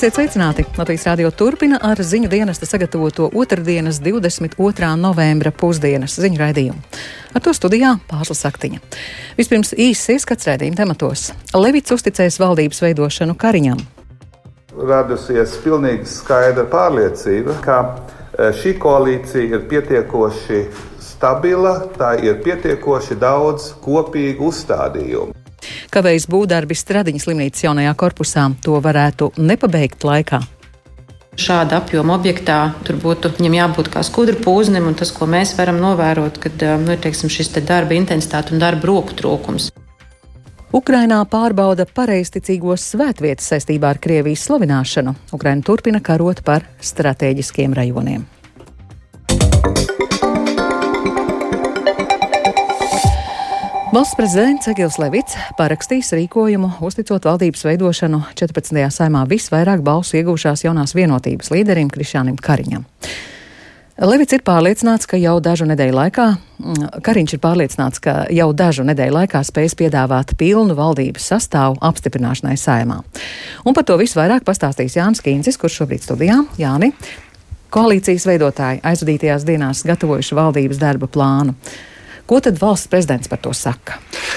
Esiet sveicināti! Latvijas Rādio turpina ar ziņu dienesta sagatavoto otrdienas 22. novembra pusdienas ziņu raidījumu. Ar to studijā Pārslas Saktiņa. Vispirms īsts ieskats raidījuma tematos. Levits uzticēs valdības veidošanu Kariņam. Radusies pilnīgi skaidra pārliecība, ka e, šī koalīcija ir pietiekoši stabila, tā ir pietiekoši daudz kopīgu uzstādījumu kavējas būvdarbi Stradiņas slimnīcas jaunajā korpusā. To varētu nepabeigt laikā. Šāda apjoma objektā tur būtu jābūt kā skudru pūznim, un tas, ko mēs varam novērot, kad nu, teiksim, šis te darba intensitāte un darba roku trūkums. Ukrainā pārbauda pareizticīgos svētvietas saistībā ar Krievijas slavināšanu. Ukraina turpina karot par strateģiskiem rajoniem. Valsts prezidents Egils Levits parakstīs rīkojumu, uzticot valdības veidošanu 14. saimā visvairāk balsu iegūšās jaunās vienotības līderim Krišānam Kariņam. Levits ir pārliecināts, ka jau dažu nedēļu laikā, mm, Kariņš ir pārliecināts, ka jau dažu nedēļu laikā spēs piedāvāt pilnu valdības sastāvu apstiprināšanai saimā. Un par to visu vairāk pastāstīs Jānis Kīncis, kurš šobrīd studijā. Jāni, koalīcijas veidotāji aizvadītajās dienās gatavojuši valdības darba plānu. Ko tad valsts prezidents par to saka?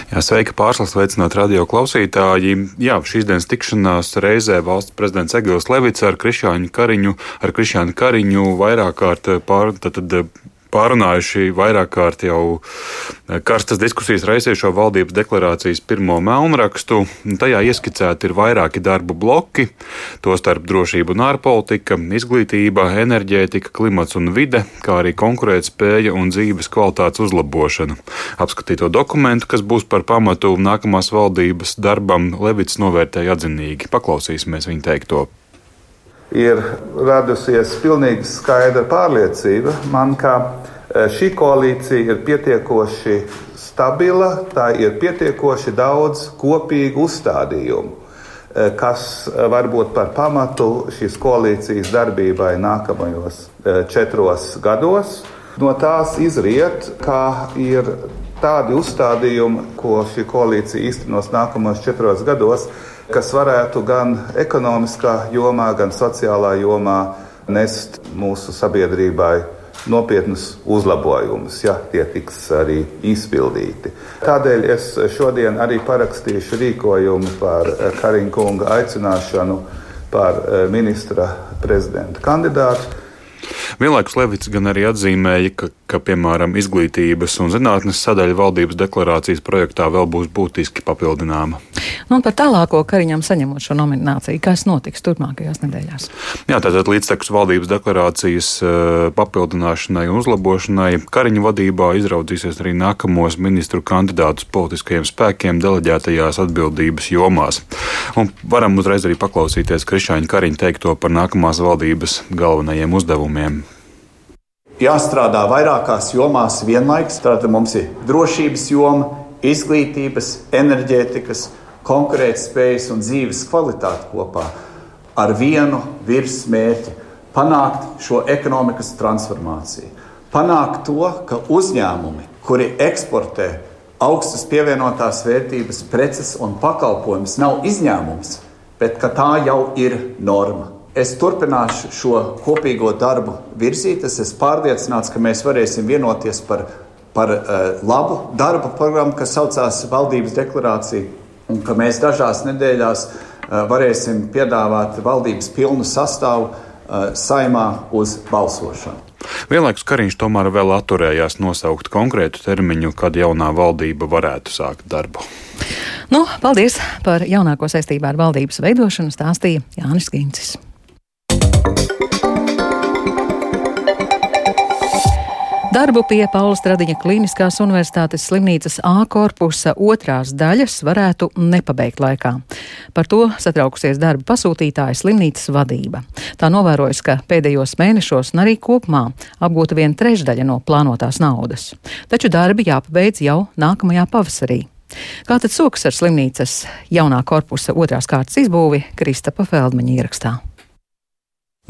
Jā, sveika pārslas veicināt radio klausītāji. Jā, šīs dienas tikšanās reizē valsts prezidents Egils Levits ar Krišāņu Kariņu, ar Krišāņu Kariņu vairāk kārt pār, tad, tad, pārunājuši vairāk kārt jau eh, karstas diskusijas raisījušo valdības deklarācijas pirmo melnrakstu. Tajā ieskicēti ir vairāki darbu bloki, tostarp drošība un ārpolitika, izglītība, enerģētika, klimats un vide, kā arī konkurētspēja un dzīves kvalitātes uzlabošana. Apskatīto dokumentu, kas būs par pamatu nākamās valdības darbam, Levits novērtēja atzinīgi. Paklausīsimies viņa teikto ir radusies pilnīgi skaidra pārliecība man, ka e, šī koalīcija ir pietiekoši stabila, tā ir pietiekoši daudz kopīgu uzstādījumu, e, kas var būt par pamatu šīs koalīcijas darbībai nākamajos e, četros gados. No tās izriet, ka ir tādi uzstādījumi, ko šī koalīcija īstenos nākamajos četros gados, kas varētu gan ekonomiskā jomā, gan sociālā jomā nest mūsu sabiedrībai nopietnus uzlabojumus, ja tie tiks arī izpildīti. Tādēļ es šodien arī parakstīšu rīkojumu par Kariņa kunga aicināšanu par eh, ministra prezidenta kandidātu. Vienlaikus Levits gan arī atzīmēja, ka, ka piemēram, izglītības un zinātnes sadaļa valdības deklarācijas projektā vēl būs būtiski papildināma. Nu, par tālāko Kariņam saņemot šo nomināciju, kas notiks turpmākajās nedēļās? Jā, tātad līdztekus valdības deklarācijas uh, papildināšanai un uzlabošanai Kariņa vadībā izraudzīsies arī nākamos ministru kandidātus politiskajiem spēkiem deleģētajās atbildības jomās. Un varam uzreiz arī paklausīties Krišāņa Kariņa teikto par nākamās valdības galvenajiem uzdevumiem jāstrādā vairākās jomās vienlaikus. Tātad mums ir drošības joma, izglītības, enerģētikas, konkurētspējas un dzīves kvalitāte kopā ar vienu virsmērķi - panākt šo ekonomikas transformāciju. Panākt to, ka uzņēmumi, kuri eksportē augstas pievienotās vērtības preces un pakalpojumus, nav izņēmums, bet tā jau ir norma. Es turpināšu šo kopīgo darbu virzīt. Es esmu pārliecināts, ka mēs varēsim vienoties par, par uh, labu darba programmu, kas saucās Valdības deklarācija, un ka mēs dažās nedēļās uh, varēsim piedāvāt valdības pilnu sastāvu uh, saimā uz balsošanu. Vienlaikus Kariņš tomēr vēl atturējās nosaukt konkrētu termiņu, kad jaunā valdība varētu sākt darbu. Nu, paldies par jaunāko saistībā ar valdības veidošanu, stāstīja Jānis Gincis. Darbu pie Paula Stradiņa Kliniskās Universitātes slimnīcas A korpusa otrās daļas varētu nepabeigt laikā. Par to satraukusies darba pasūtītāja slimnīcas vadība. Tā novērojas, ka pēdējos mēnešos un arī kopumā apgūta viena trešdaļa no plānotās naudas. Taču darbi jāpabeidz jau nākamajā pavasarī. Kā tad sokas ar slimnīcas jaunā korpusa otrās kārtas izbūvi Kristapa Feldmaņa ierakstā?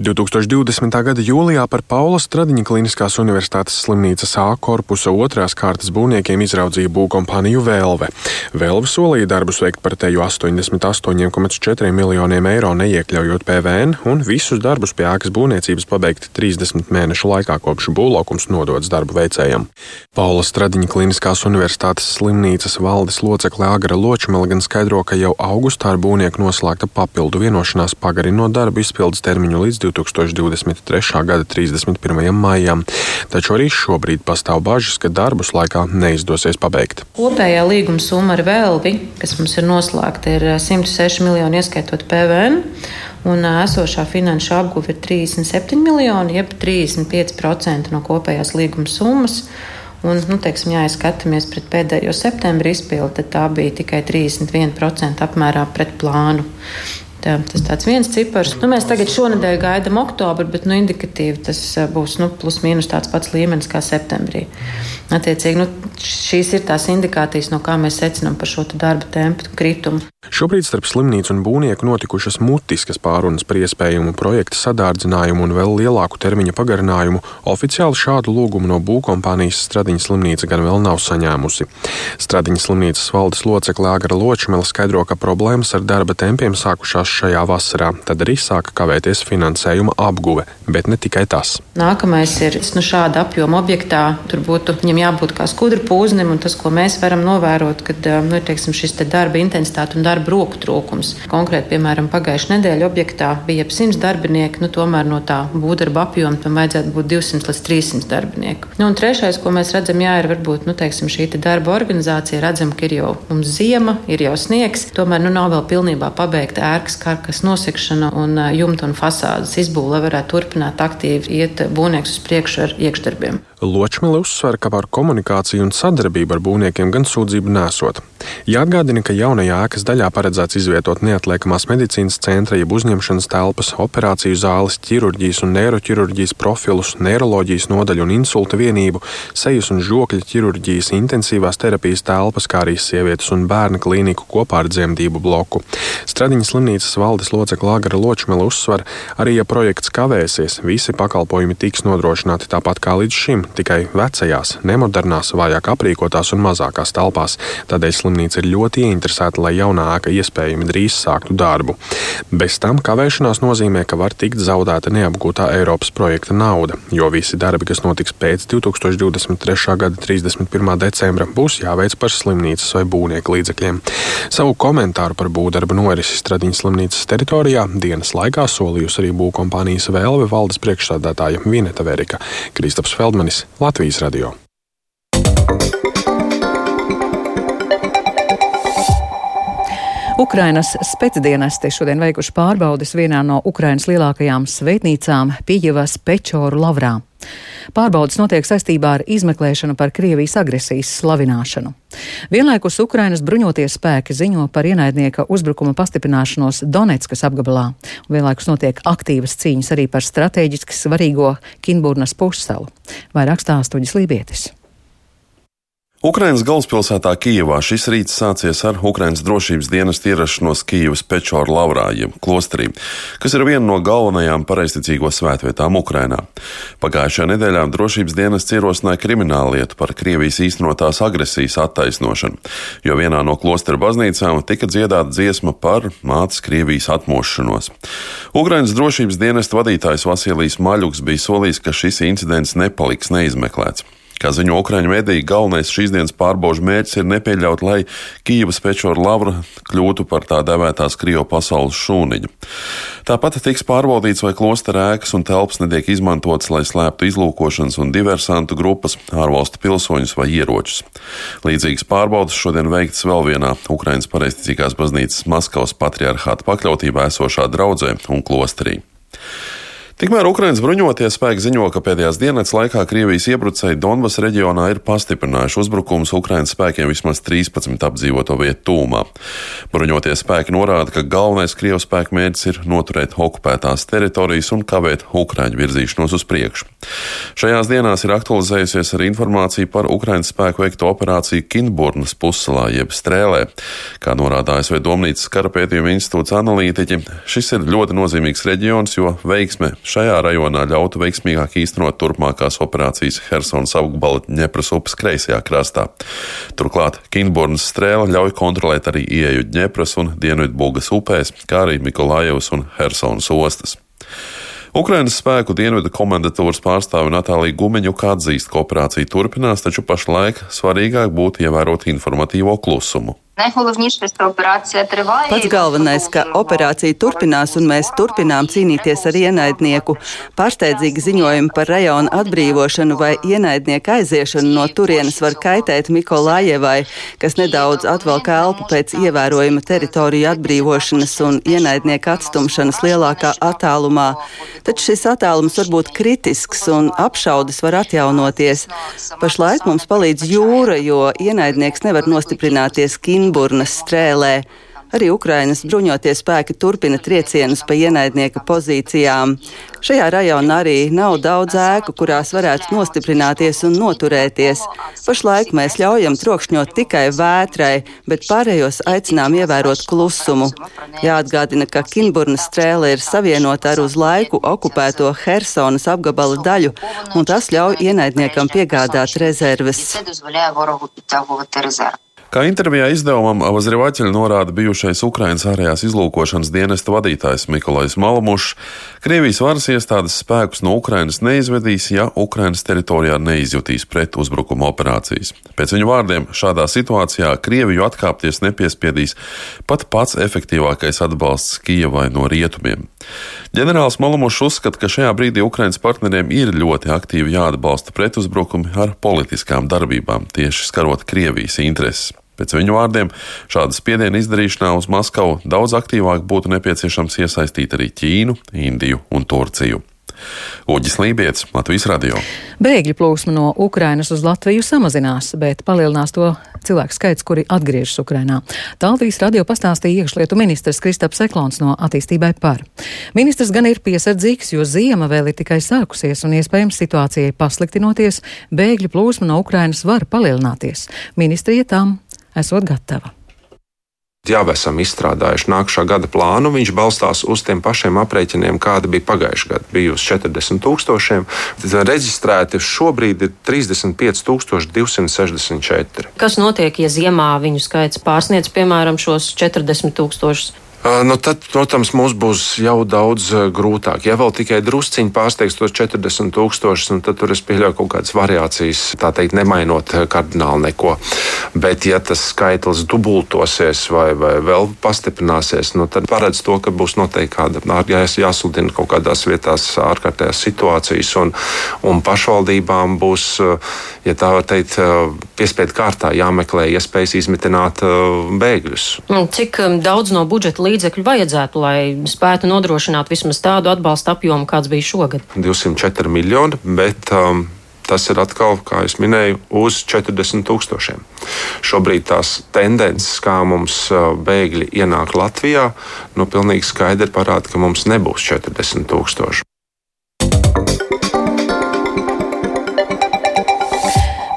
2020. gada jūlijā par Paula Stradiņa Kliniskās Universitātes slimnīcas A korpusa otrās kārtas būvniekiem izraudzīja būvkompāniju Velve. Velve solīja darbus veikt par teju 88,4 miljoniem eiro, neiekļaujot PVN, un visus darbus pie ēkas būvniecības pabeigt 30 mēnešu laikā, kopš būvlaukums nodots darbu veicējam. Paula Stradiņa Kliniskās Universitātes slimnīcas valdes locekle Agra Ločmela gan skaidro, ka jau augustā ar būvnieku noslēgta papildu vienošanās pagarinot darbu izpildes termiņu līdz 2023. gada 31. maijam, taču arī šobrīd pastāv bažas, ka darbus laikā neizdosies pabeigt. Kopējā līguma summa ar Velvi, kas mums ir noslēgta, ir 106 miljoni ieskaitot PVN. Un esošā finanšu apguve ir 37 miljoni, jeb 35% no kopējās līguma summas. Un, nu, teiksim, ja skatāmies pret pēdējo septembra izpildi, tad tā bija tikai 31% apmērā pret plānu. Tā, tas tāds viens cipars. Nu, mēs tagad šonadēļ gaidām oktobru, bet nu, indikatīvi tas būs nu, plus mīnus tāds pats līmenis kā septembrī. Attiecīgi, nu, šīs ir tās indikācijas, no kā mēs secinām par šo darba tempu kritumu. Šobrīd starp slimnīcu un būvnieku notikušas mutiskas pārunas par iespējamu projekta sadārdzinājumu un vēl lielāku termiņa pagarinājumu. Oficiāli šādu lūgumu no būvkompānijas Stradiņas slimnīca gan vēl nav saņēmusi. Stradiņas slimnīcas valdes locekle Agra Ločmela skaidro, ka problēmas ar darba tempiem sākušās šajā vasarā, tad arī sāka kavēties finansējuma apguve, bet ne tikai tas. Nākamais ir nu, šāda apjoma objektā. Tur būtu jābūt kā skudru pūznim, un tas, ko mēs varam novērot, kad nu, teiksim, šis te darba intensitāte un darba roku trūkums. Konkrēti, piemēram, pagājušajā nedēļā objektā bija ap 100 darbinieki, nu, tomēr no tā būvdarba apjoma tam vajadzētu būt 200 līdz 300 darbinieku. Nu, un trešais, ko mēs redzam, jā, ir varbūt nu, teiksim, šī te darba organizācija. Redzam, ka ir jau mums ziema, ir jau sniegs, tomēr nu, nav vēl pilnībā pabeigta ērkas karkas nosekšana un jumta un fasādes izbūve, varētu turpināt aktīvi iet būvnieks uz priekšu ar iekšdarbiem. Ločmele uzsver, ka par komunikāciju un sadarbību ar būvniekiem gan sūdzību nesot. Jāatgādina, ka jaunajā ēkas daļā paredzēts izvietot neatliekamās medicīnas centra, jeb uzņemšanas telpas, operāciju zāles, ķirurģijas un neiroķirurģijas profilus, neiroloģijas nodaļu un insulta vienību, sejas un žokļa ķirurģijas intensīvās terapijas telpas, kā arī sievietes un bērnu klīniku kopā ar dzemdību bloku. Stradiņas slimnīcas valdes locekla Agara Ločmela uzsver, arī ja projekts kavēsies, visi pakalpojumi tiks nodrošināti tāpat kā līdz šim, tikai vecajās, nemodernās, vājāk aprīkotās un mazākās telpās. Tādēļ slimnīca ir ļoti ieinteresēta, lai jaunā ēka iespējami drīz sāktu darbu. Bez tam kavēšanās nozīmē, ka var tikt zaudēta neapgūtā Eiropas projekta nauda, jo visi darbi, kas notiks pēc 2023. gada 31. decembra, būs jāveic par slimnīcas vai būvnieku līdzekļiem. Savu komentāru par būvdarbu norisi Stradiņas slimnīcas teritorijā dienas laikā solījusi arī būvkompānijas Vēlve valdes priekšstādātāja Vineta Verika. Kristaps Feldmanis Latvijas radio. Ukrainas spēcdienesti šodien veikuši pārbaudes vienā no Ukrainas lielākajām svētnīcām Pijavas Pečoru lavrā. Pārbaudas notiek saistībā ar izmeklēšanu par Krievijas agresijas slavināšanu. Vienlaikus Ukrainas bruņoties spēki ziņo par ienaidnieka uzbrukuma pastiprināšanos Donetskas apgabalā. Vienlaikus notiek aktīvas cīņas arī par strateģiski svarīgo Kinburnas pussalu. Vairāk stāstuģis Lībietis. Ukrainas galvaspilsētā Kijavā šis rīts sācies ar Ukrainas drošības dienas ierašanos Kijavas Pečoru lavrā, jeb klosterī, kas ir viena no galvenajām pareizticīgo svētvietām Ukrainā. Pagājušajā nedēļā drošības dienas ierosināja kriminālu lietu par Krievijas īstenotās agresijas attaisnošanu, jo vienā no klostera baznīcām tika dziedāta dziesma par mātes Krievijas atmošanos. Ukrainas drošības dienesta vadītājs Vasilijs Maļuks bija solījis, ka šis incidents nepaliks neizmeklēts. Kā ziņo Ukraiņu mediji, galvenais šīs dienas pārbaužu mērķis ir nepieļaut, lai Kīvas pečora lavra kļūtu par tā devētās Krievu pasaules šūniņu. Tāpat tiks pārbaudīts, vai klostera ēkas un telpas netiek izmantotas, lai slēptu izlūkošanas un diversantu grupas, ārvalstu pilsoņus vai ieročus. Līdzīgas pārbaudas šodien veikts vēl vienā Ukraiņas pareizticīgās baznīcas Maskavas patriarchāta pakļautībā esošā draudzē un klosterī. Tikmēr Ukraiņas bruņotie spēki ziņo, ka pēdējās dienas laikā Krievijas iebrucēji Donbas reģionā ir pastiprinājuši uzbrukumus Ukraiņas spēkiem vismaz 13 apdzīvoto vietu tūmā. Bruņotie spēki norāda, ka galvenais Krievu spēku mērķis ir noturēt okupētās teritorijas un kavēt Ukraiņu virzīšanos uz priekšu. Šajās dienās ir aktualizējusies arī informācija par Ukraiņas spēku veikto operāciju Kinburnas pussalā jeb Strēlē. Kā norāda ASV Domnīcas kara pētījuma institūts analītiķi, šis ir ļoti nozīmīgs reģions, jo veiksme šajā rajonā ļautu veiksmīgāk īstenot turpmākās operācijas Helsinas apgabala Ņepras upes kreisajā krastā. Turklāt Kinburnas strēle ļauj kontrolēt arī ieeju Ņepras un Dienvidbulgas upēs, kā arī Mikolājevas un Helsinas ostas. Ukrainas spēku dienvidu komandatūras pārstāve Natālija Gumeņuka atzīst, ka operācija turpinās, taču pašlaik svarīgāk būtu ievērot informatīvo klusumu. Pats galvenais, ka operācija turpinās un mēs turpinām cīnīties ar ienaidnieku. Pārsteidzīgi ziņojumi par rajonu atbrīvošanu vai ienaidnieku aiziešanu no turienes var kaitēt Mikolājevai, kas nedaudz atvelk elpu pēc ievērojama teritoriju atbrīvošanas un ienaidnieku atstumšanas lielākā attālumā. Taču šis attālums var būt kritisks un apšaudas var atjaunoties. Pašlaik mums palīdz jūra, jo ienaidnieks nevar nostiprināties Kīnu. Kinburnas strēlē. Arī Ukrainas bruņotie spēki turpina triecienus pa ienaidnieka pozīcijām. Šajā rajonā arī nav daudz ēku, kurās varētu nostiprināties un noturēties. Pašlaik mēs ļaujam trokšņot tikai vētrai, bet pārējos aicinām ievērot klusumu. Jāatgādina, ka Kinburnas strēle ir savienota ar uz laiku okupēto Helsonas apgabala daļu, un tas ļauj ienaidniekam piegādāt rezerves. Kā intervijā izdevumam Avazrivaķeļa norāda bijušais Ukrainas ārējās izlūkošanas dienesta vadītājs Mikolais Malamušs, Krievijas varas iestādes spēkus no Ukrainas neizvedīs, ja Ukrainas teritorijā neizjutīs pret uzbrukuma operācijas. Pēc viņu vārdiem šādā situācijā Krieviju atkāpties nepiespiedīs pat pats efektīvākais atbalsts Kijavai no rietumiem. Ģenerālis Malamušs uzskata, ka šajā brīdī Ukrainas partneriem ir ļoti aktīvi jāatbalsta pretuzbrukumi ar politiskām darbībām, tieši skarot Krievijas intereses. Pēc viņu vārdiem, šāda spiediena izdarīšanā uz Maskavu daudz aktīvāk būtu nepieciešams iesaistīt arī Ķīnu, Indiju un Turciju. Uģis Lībijams, Latvijas radio. Bēgļu plūsma no Ukrainas uz Latviju samazinās, bet palielinās to cilvēku skaits, kuri atgriežas Ukrainā. Tā Latvijas radio pastāstīja iekšlietu ministrs Kristaps Eklons no attīstībai par. Ministrs gan ir piesardzīgs, jo ziema vēl ir tikai sākusies un iespējams situācijai pasliktinoties, bēgļu plūsma no Ukrainas var palielināties. Ministrija tam esot gatava. Jau esam izstrādājuši nākamā gada plānu. Viņš balstās uz tiem pašiem aprēķiniem, kāda bija pagājušajā gadā. Bija uz 40 tūkstošiem. Reģistrēti šobrīd ir 35,264. Kas notiek, ja ziemā viņu skaits pārsniedz piemēram šos 40 tūkstošus? Nu, tad, protams, mums būs jau daudz grūtāk. Ja vēl tikai drusciņi pārsteigts tos 40 tūkstošus, nu, tad tur es pieļauju kaut kādas variācijas, tā teikt, nemainot kardināli neko. Bet, ja tas skaitlis dubultosies vai, vai vēl pastiprināsies, nu, tad paredz to, ka būs noteikti kāda jās, jāsludina kaut kādās vietās ārkārtējās situācijas, un, un pašvaldībām būs, ja tā var teikt, piespiedu kārtā jāmeklē iespējas izmitināt bēgļus. Cik daudz no budžeta līdzekļu? Līdzekļu vajadzētu, lai spētu nodrošināt vismaz tādu atbalsta apjomu, kāds bija šogad? 204 miljoni, bet um, tas ir atkal, kā jau minēju, uz 40 tūkstošiem. Šobrīd tās tendences, kā mums uh, bēgļi ienāk Latvijā, nu, pilnīgi skaidri parāda, ka mums nebūs 40 tūkstoši.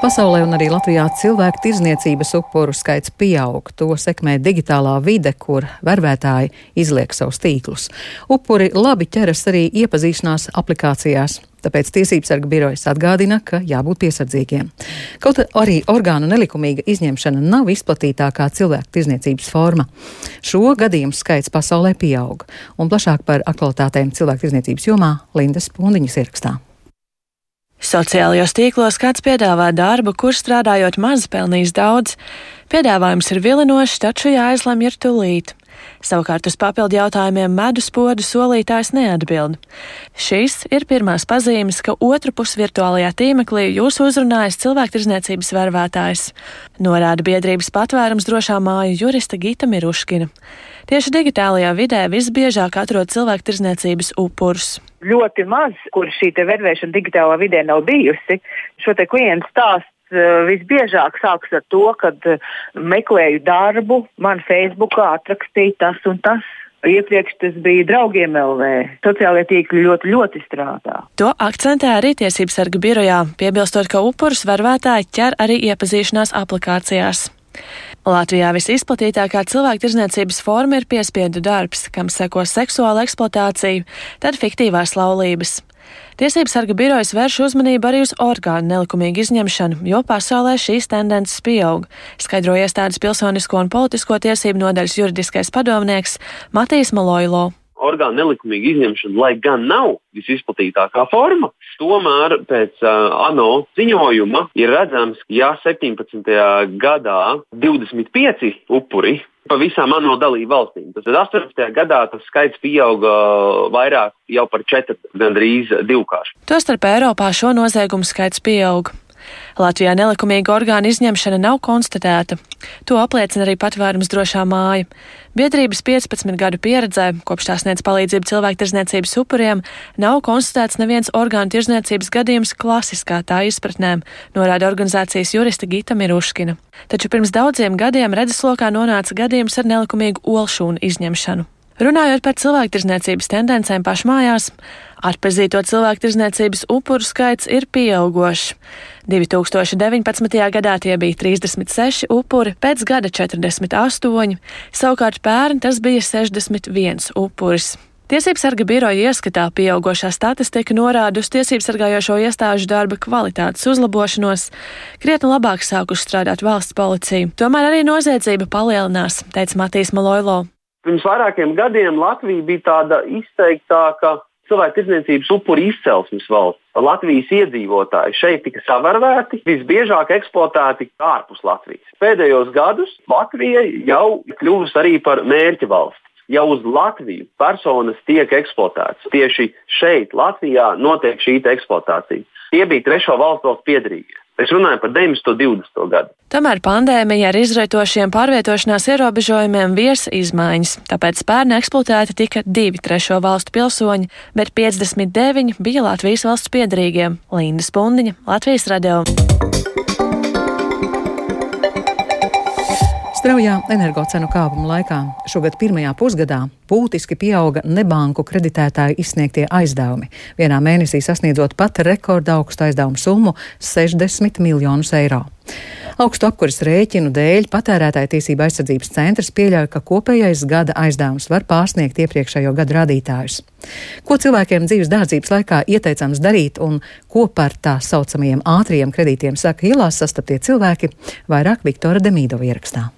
Pasaulē un arī Latvijā cilvēku tirzniecības upuru skaits pieaug. To sekmē digitālā vide, kur vervētāji izliek savus tīklus. Upuri labi ķeras arī iepazīšanās aplikācijās. Tāpēc Tiesības sarga birojas atgādina, ka jābūt piesardzīgiem. Kaut arī orgānu nelikumīga izņemšana nav izplatītākā cilvēku tirzniecības forma. Šo gadījumu skaits pasaulē pieaug, un plašāk par aktualitātēm cilvēku tirzniecības jomā Lindas Pundiņas ierakstā. Sociālajos tīklos kāds piedāvā darbu, kur strādājot maz pelnīs daudz. Piedāvājums ir vilinošs, taču jāizlemj ir tūlīt. Savukārt uz papildu jautājumiem medus podu solītājs neatbild. Šīs ir pirmās pazīmes, ka otru pusi virtuālajā tīmeklī jūs uzrunājas cilvēktirzniecības vērvētājs, norāda biedrības patvērums drošā māju jurista Gita Miruškina. Tieši digitālajā vidē visbiežāk atrod cilvēktirzniecības upurus. Ļoti maz, kur šī vervēšana digitālā vidē nav bijusi. Šo klientu stāstu visbiežāk sākas ar to, ka meklēju darbu, man Facebookā atrakstīja tas un tas. Iepriekš tas bija draugiem LV. Sociālajie tīkli ļoti, ļoti strādā. To akcentē arī Tiesības sarga birojā, piebilstot, ka upurus varvētāji ķer arī iepazīšanās aplikācijās. Latvijā visizplatītākā cilvēku tirzniecības forma ir piespiedu darbs, kam seko seksuāla eksploatācija, tad fiktīvās laulības. Tiesības sarga birojas vērš uzmanību arī uz orgānu nelikumīgu izņemšanu, jo pasaulē šīs tendences pieaug, skaidro iestādes pilsonisko un politisko tiesību nodaļas juridiskais padomnieks Matīs Maloilo orgānu nelikumīgu izņemšanu, lai gan nav visizplatītākā forma, tomēr pēc uh, ANO ziņojuma ir redzams, ka ja 17. gadā 25 upuri pa visām ANO dalību valstīm. Tad 18. gadā tas skaits pieauga vairāk jau par 4, gandrīz divkāršu. Tostarp Eiropā šo noziegumu skaits pieauga. Latvijā nelikumīga orgāna izņemšana nav konstatēta. To apliecina arī patvērums drošā māja. Biedrības 15 gadu pieredzē, kopš tās sniedz palīdzību cilvēku tirzniecības upuriem, nav konstatēts neviens orgānu tirzniecības gadījums klasiskā tā izpratnē, norāda organizācijas jurista Gita Miruškina. Taču pirms daudziem gadiem redzeslokā nonāca gadījums ar nelikumīgu olšūnu izņemšanu. Runājot par cilvēktirzniecības tendencēm pašmājās, atpazīto cilvēktirzniecības upuru skaits ir pieaugošs. 2019. gadā tie bija 36 upuri, pēc gada 48, savukārt pērn tas bija 61 upuris. Tiesības sarga biroja ieskatā pieaugošā statistika norāda uz tiesību sargājošo iestāžu darba kvalitātes uzlabošanos, krietni labāk sākuši strādāt valsts policija. Tomēr arī noziedzība palielinās, teica Matīs Maloilo. Pirms vairākiem gadiem Latvija bija tāda izteiktāka cilvēku tirdzniecības upuri izcelsmes valsts. Latvijas iedzīvotāji šeit tika savērvēti, visbiežāk eksploatēti ārpus Latvijas. Pēdējos gados Latvija jau kļuvusi arī par mērķa valsts. Jau uz Latviju personas tiek eksploatētas. Tieši šeit, Latvijā, notiek šī eksploatācija. Tie bija trešo valstu valsts piedrīgie. Es runāju par 920. gadu. Tomēr pandēmija ar izraitošiem pārvietošanās ierobežojumiem viesa izmaiņas, tāpēc pērn eksploatēti tika divi trešo valstu pilsoņi, bet 59 bija Latvijas valsts piedarīgie - Linda Spundiņa, Latvijas radio. Straujā energocenu kāpuma laikā šogad pirmajā pusgadā būtiski pieauga nebanku kreditētāju izsniegtie aizdevumi, vienā mēnesī sasniedzot pat rekorda augstu aizdevumu summu - 60 miljonus eiro. Augstu apkuras rēķinu dēļ patērētāja tiesība aizsardzības centrs pieļauj, ka kopējais gada aizdevums var pārsniegt iepriekšējo gadu rādītājus. Ko cilvēkiem dzīves dārdzības laikā ieteicams darīt un ko par tā saucamajiem ātriem kredītiem saka ielās sastaptie cilvēki, vairāk Viktora Demīdova ierakstā.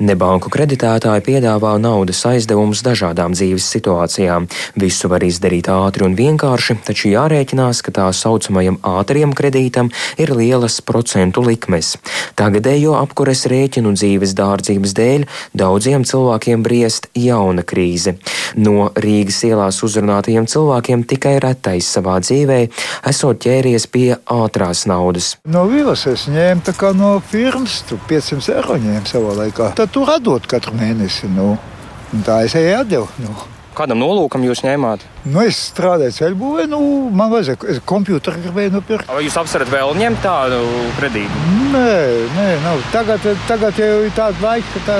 Nebanku kreditētāji piedāvā naudas aizdevumus dažādām dzīves situācijām. Visu var izdarīt ātri un vienkārši, taču jārēķinās, ka tā saucamajam ātriem kredītam ir lielas procentu likmes. Tagadējo apkures rēķinu dzīves dārdzības dēļ daudziem cilvēkiem briest jauna krīze. No Rīgas ielās uzrunātajiem cilvēkiem tikai retais savā dzīvē esot ķēries pie ātrās naudas. No vīlas es ņēmu tā kā no firmas, tu 500 eiro ņēmu savā laikā. Tad tu atdod katru mēnesi. Nu. Tā es eju atdevu. Nu. Kādam nolūkam jūs ņēmāt? Nu, es strādāju ceļbūvē, nu, man vajadzēja komputeru gribēju nopirkt. Vai jūs apsverat vēl ņemt tādu kredītu? Nē, nē, nav. Tagad, tagad jau ir tāda laika, ka tā,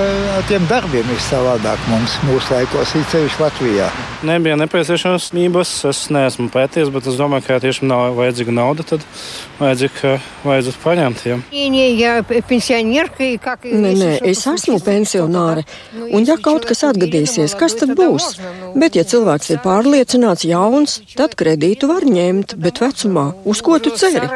tiem darbiem ir savādāk mums mūsu laikos, ir ceļš Latvijā. Nebija nepieciešamības, es neesmu pētījis, bet es domāju, ka ja tiešām nav vajadzīga nauda, tad vajadzīgi, vajadzētu paņemt. Ja. Nē, nē, es esmu pensionāre, un ja kaut kas atgadīsies, kas tad būs? Bet ja cilvēks ir pārliecināts, pārliecināts jauns, tad kredītu var ņemt, bet vecumā uz ko tu ceri?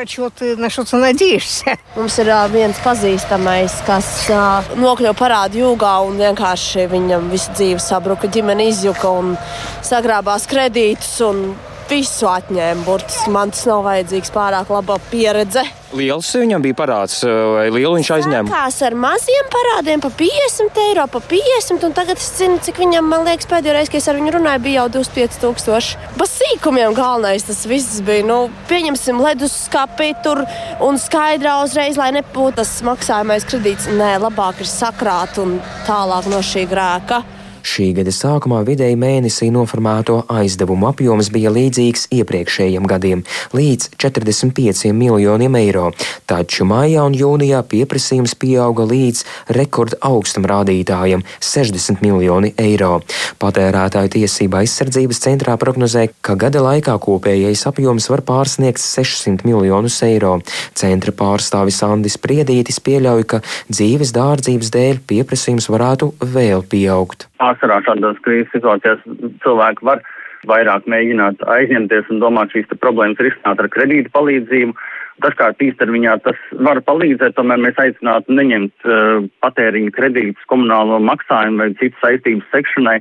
Mums ir viens pazīstamais, kas nokļuva parādu jūgā un vienkārši viņam visu dzīvi sabruka, ģimene izjuka un sagrābās kredītus. Un visu atņēma. Burtiski man tas nav vajadzīgs, pārāk laba pieredze. Liels viņam bija parāds, eh, vai lielu viņš aizņēma? Tās ar maziem parādiem, pa 50 eiro, pa 50. Un tagad es zinu, cik viņam, man liekas, pēdējo reizi, kad es ar viņu runāju, bija jau 25,000. Pa sīkumiem galvenais tas viss bija. Nu, pieņemsim leduskapi tur un skaidrā uzreiz, lai nebūtu tas maksājamais kredīts. Nē, labāk ir sakrāt un tālāk no šī grēka. Šī gada sākumā vidēji mēnesī noformēto aizdevumu apjoms bija līdzīgs iepriekšējiem gadiem - līdz 45 miljoniem eiro, taču maijā un jūnijā pieprasījums pieauga līdz rekorda augstam rādītājam - 60 miljoni eiro. Patērētāju tiesība aizsardzības centrā prognozē, ka gada laikā kopējais apjoms var pārsniegt 600 miljonus eiro. Centra pārstāvis Andis Priedītis pieļauj, ka dzīves dārdzības dēļ pieprasījums varētu vēl pieaugt. Pārsvarā šādās krīzes situācijās cilvēki var vairāk mēģināt aizņemties un domāt šīs problēmas risināt ar kredītu palīdzību. Dažkārt īstermiņā tas var palīdzēt, tomēr mēs aicinātu neņemt uh, patēriņu kredītus, komunālo maksājumu vai citu saistības sekšanai,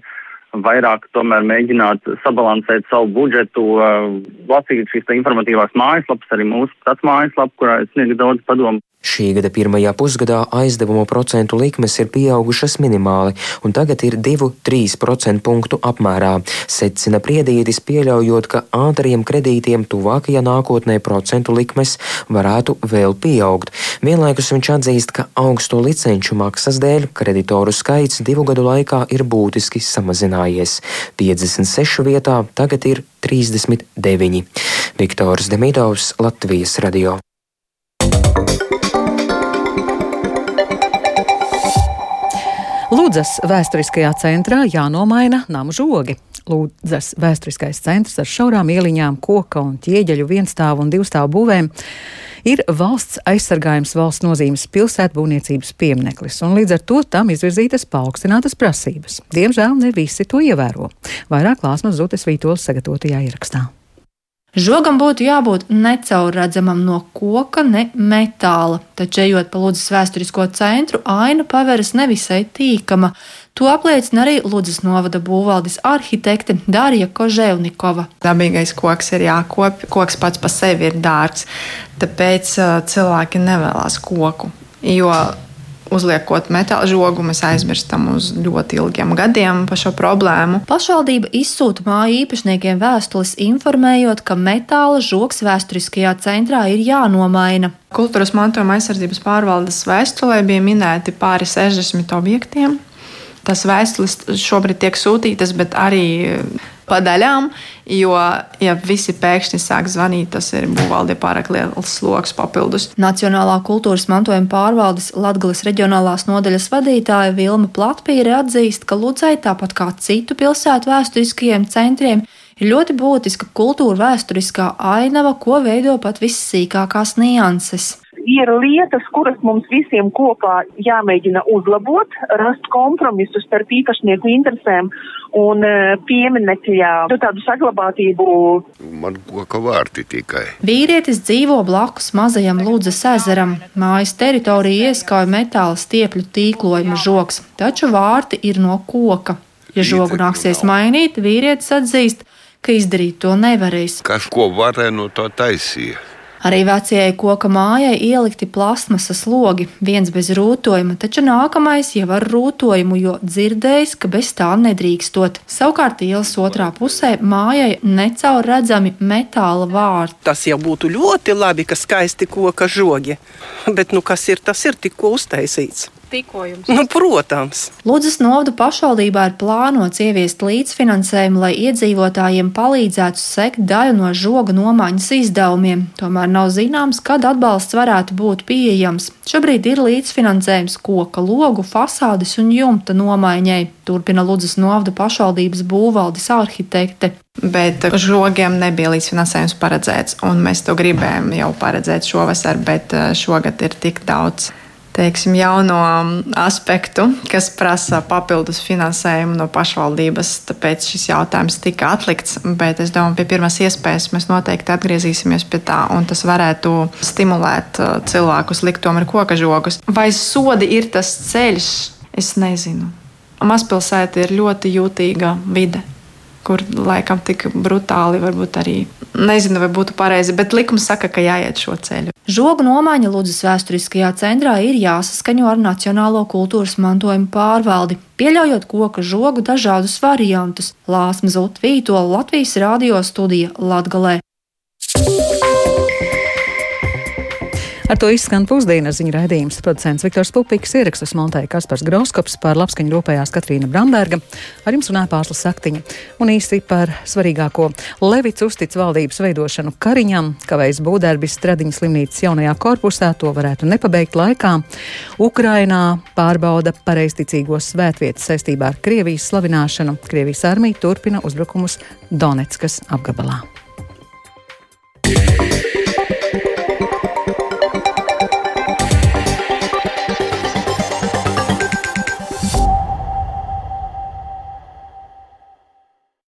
vairāk tomēr mēģināt sabalansēt savu budžetu, uh, lasīt šīs informatīvās mājaslapas, arī mūsu tāds mājaslapa, kurā es sniegu daudz padomu. Šī gada pirmajā pusgadā aizdevumu procentu likmes ir pieaugušas minimāli, un tagad ir 2-3% punktu apmērā, secina Priedītis, pieļaujot, ka ātriem kredītiem tuvākajā nākotnē procentu likmes varētu vēl pieaugt. Vienlaikus viņš atzīst, ka augsto licenču maksas dēļ kreditoru skaits divu gadu laikā ir būtiski samazinājies. 56 vietā tagad ir 39. Viktors Demidovs, Latvijas radio. Lūdzas vēsturiskajā centrā jānomaina namu žogi. Lūdzas vēsturiskais centrs ar šaurām ieliņām, koka un ķieģeļu vienstāvu un divstāvu būvēm ir valsts aizsargājums valsts nozīmes pilsētbūvniecības piemineklis, un līdz ar to tam izvirzītas paaugstinātas prasības. Diemžēl ne visi to ievēro. Vairāk klāsmas Zutes Vītols sagatavotajā ierakstā. Žogam būtu jābūt necaurredzamam no koka, ne metāla, taču ejot pa Lūdzes vēsturisko centru, aina paveras nevisai tīkama. To apliecina arī Lūdzes novada būvvaldes arhitekte Dārija Koževnikova. Dabīgais koks ir jākopja, koks pats par sevi ir dārgs, tāpēc uh, cilvēki nevēlas koku. Jo uzliekot metāla žogu, mēs aizmirstam uz ļoti ilgiem gadiem par šo problēmu. Pašvaldība izsūta māju īpašniekiem vēstules, informējot, ka metāla žoks vēsturiskajā centrā ir jānomaina. Kultūras mantojuma aizsardzības pārvaldes vēstulē bija minēti pāri 60 objektiem. Tas vēstules šobrīd tiek sūtītas, bet arī pa daļām, jo, ja visi pēkšņi sāk zvanīt, tas ir būvvaldē pārāk liels sloks papildus. Nacionālā kultūras mantojuma pārvaldes Latgales reģionālās nodaļas vadītāja Vilma Platpīre atzīst, ka Ludzai, tāpat kā citu pilsētu vēsturiskajiem centriem, ir ļoti būtiska kultūra vēsturiskā ainava, ko veido pat vissīkākās nianses ir lietas, kuras mums visiem kopā jāmēģina uzlabot, rast kompromisu starp īpašnieku interesēm un e, pieminekļa nu, tādu saglabātību. Man koka vārti tikai. Vīrietis dzīvo blakus mazajam Lūdzes ezeram. Mājas teritorija ieskauj metāla stiepļu tīklojuma žoks, taču vārti ir no koka. Ja žogu nāksies mainīt, vīrietis atzīst, ka izdarīt to nevarēs. Kas ko varēja no tā taisīja? Arī vecajai koka mājai ielikti plasmasas logi, viens bez rūtojuma, taču nākamais jau ar rūtojumu, jo dzirdējis, ka bez tā nedrīkstot. Savukārt ielas otrā pusē mājai necaur redzami metāla vārti. Tas jau būtu ļoti labi, ka skaisti koka žogi, bet nu kas ir, tas ir tikko uztaisīts tikojums? Nu, protams. Lūdzes novada pašvaldībā ir plānots ieviest līdzfinansējumu, lai iedzīvotājiem palīdzētu sekt daļu no žoga nomaiņas izdevumiem. Tomēr nav zināms, kad atbalsts varētu būt pieejams. Šobrīd ir līdzfinansējums koka logu, fasādes un jumta nomaiņai, turpina Lūdzes novada pašvaldības būvvaldes arhitekte. Bet žogiem nebija līdzfinansējums paredzēts, un mēs to gribējām jau paredzēt šovasar, bet eh, šogad ir tik daudz teiksim, jauno aspektu, kas prasa papildus finansējumu no pašvaldības. Tāpēc šis jautājums tika atlikts. Bet es domāju, pie pirmās iespējas mēs noteikti atgriezīsimies pie tā, un tas varētu stimulēt uh, cilvēkus likt tomēr koka žogus. Vai sodi ir tas ceļš? Es nezinu. Mazpilsēta ir ļoti jūtīga vide kur laikam tik brutāli varbūt arī nezinu, vai būtu pareizi, bet likums saka, ka jāiet šo ceļu. Žogu nomaiņa Lūdzes vēsturiskajā centrā ir jāsaskaņo ar Nacionālo kultūras mantojuma pārvaldi, pieļaujot koka žogu dažādus variantus. Lāsma Zutvītola Latvijas radio studija Latgalē. Ar to izskan pusdienas ziņu raidījums. Producents Viktors Pupiks ierakstus montēja Kaspars Grauskops, par labskaņu rūpējās Katrīna Bramberga, ar jums runāja Pārslas Saktiņa. Un īsi par svarīgāko. Levits uztic valdības veidošanu Kariņam, kavējas būdērbis Stradiņas slimnīcas jaunajā korpusā, to varētu nepabeigt laikā. Ukrainā pārbauda pareizticīgos svētvietas saistībā ar Krievijas slavināšanu. Krievijas armija turpina uzbrukumus Donetskas apgabalā.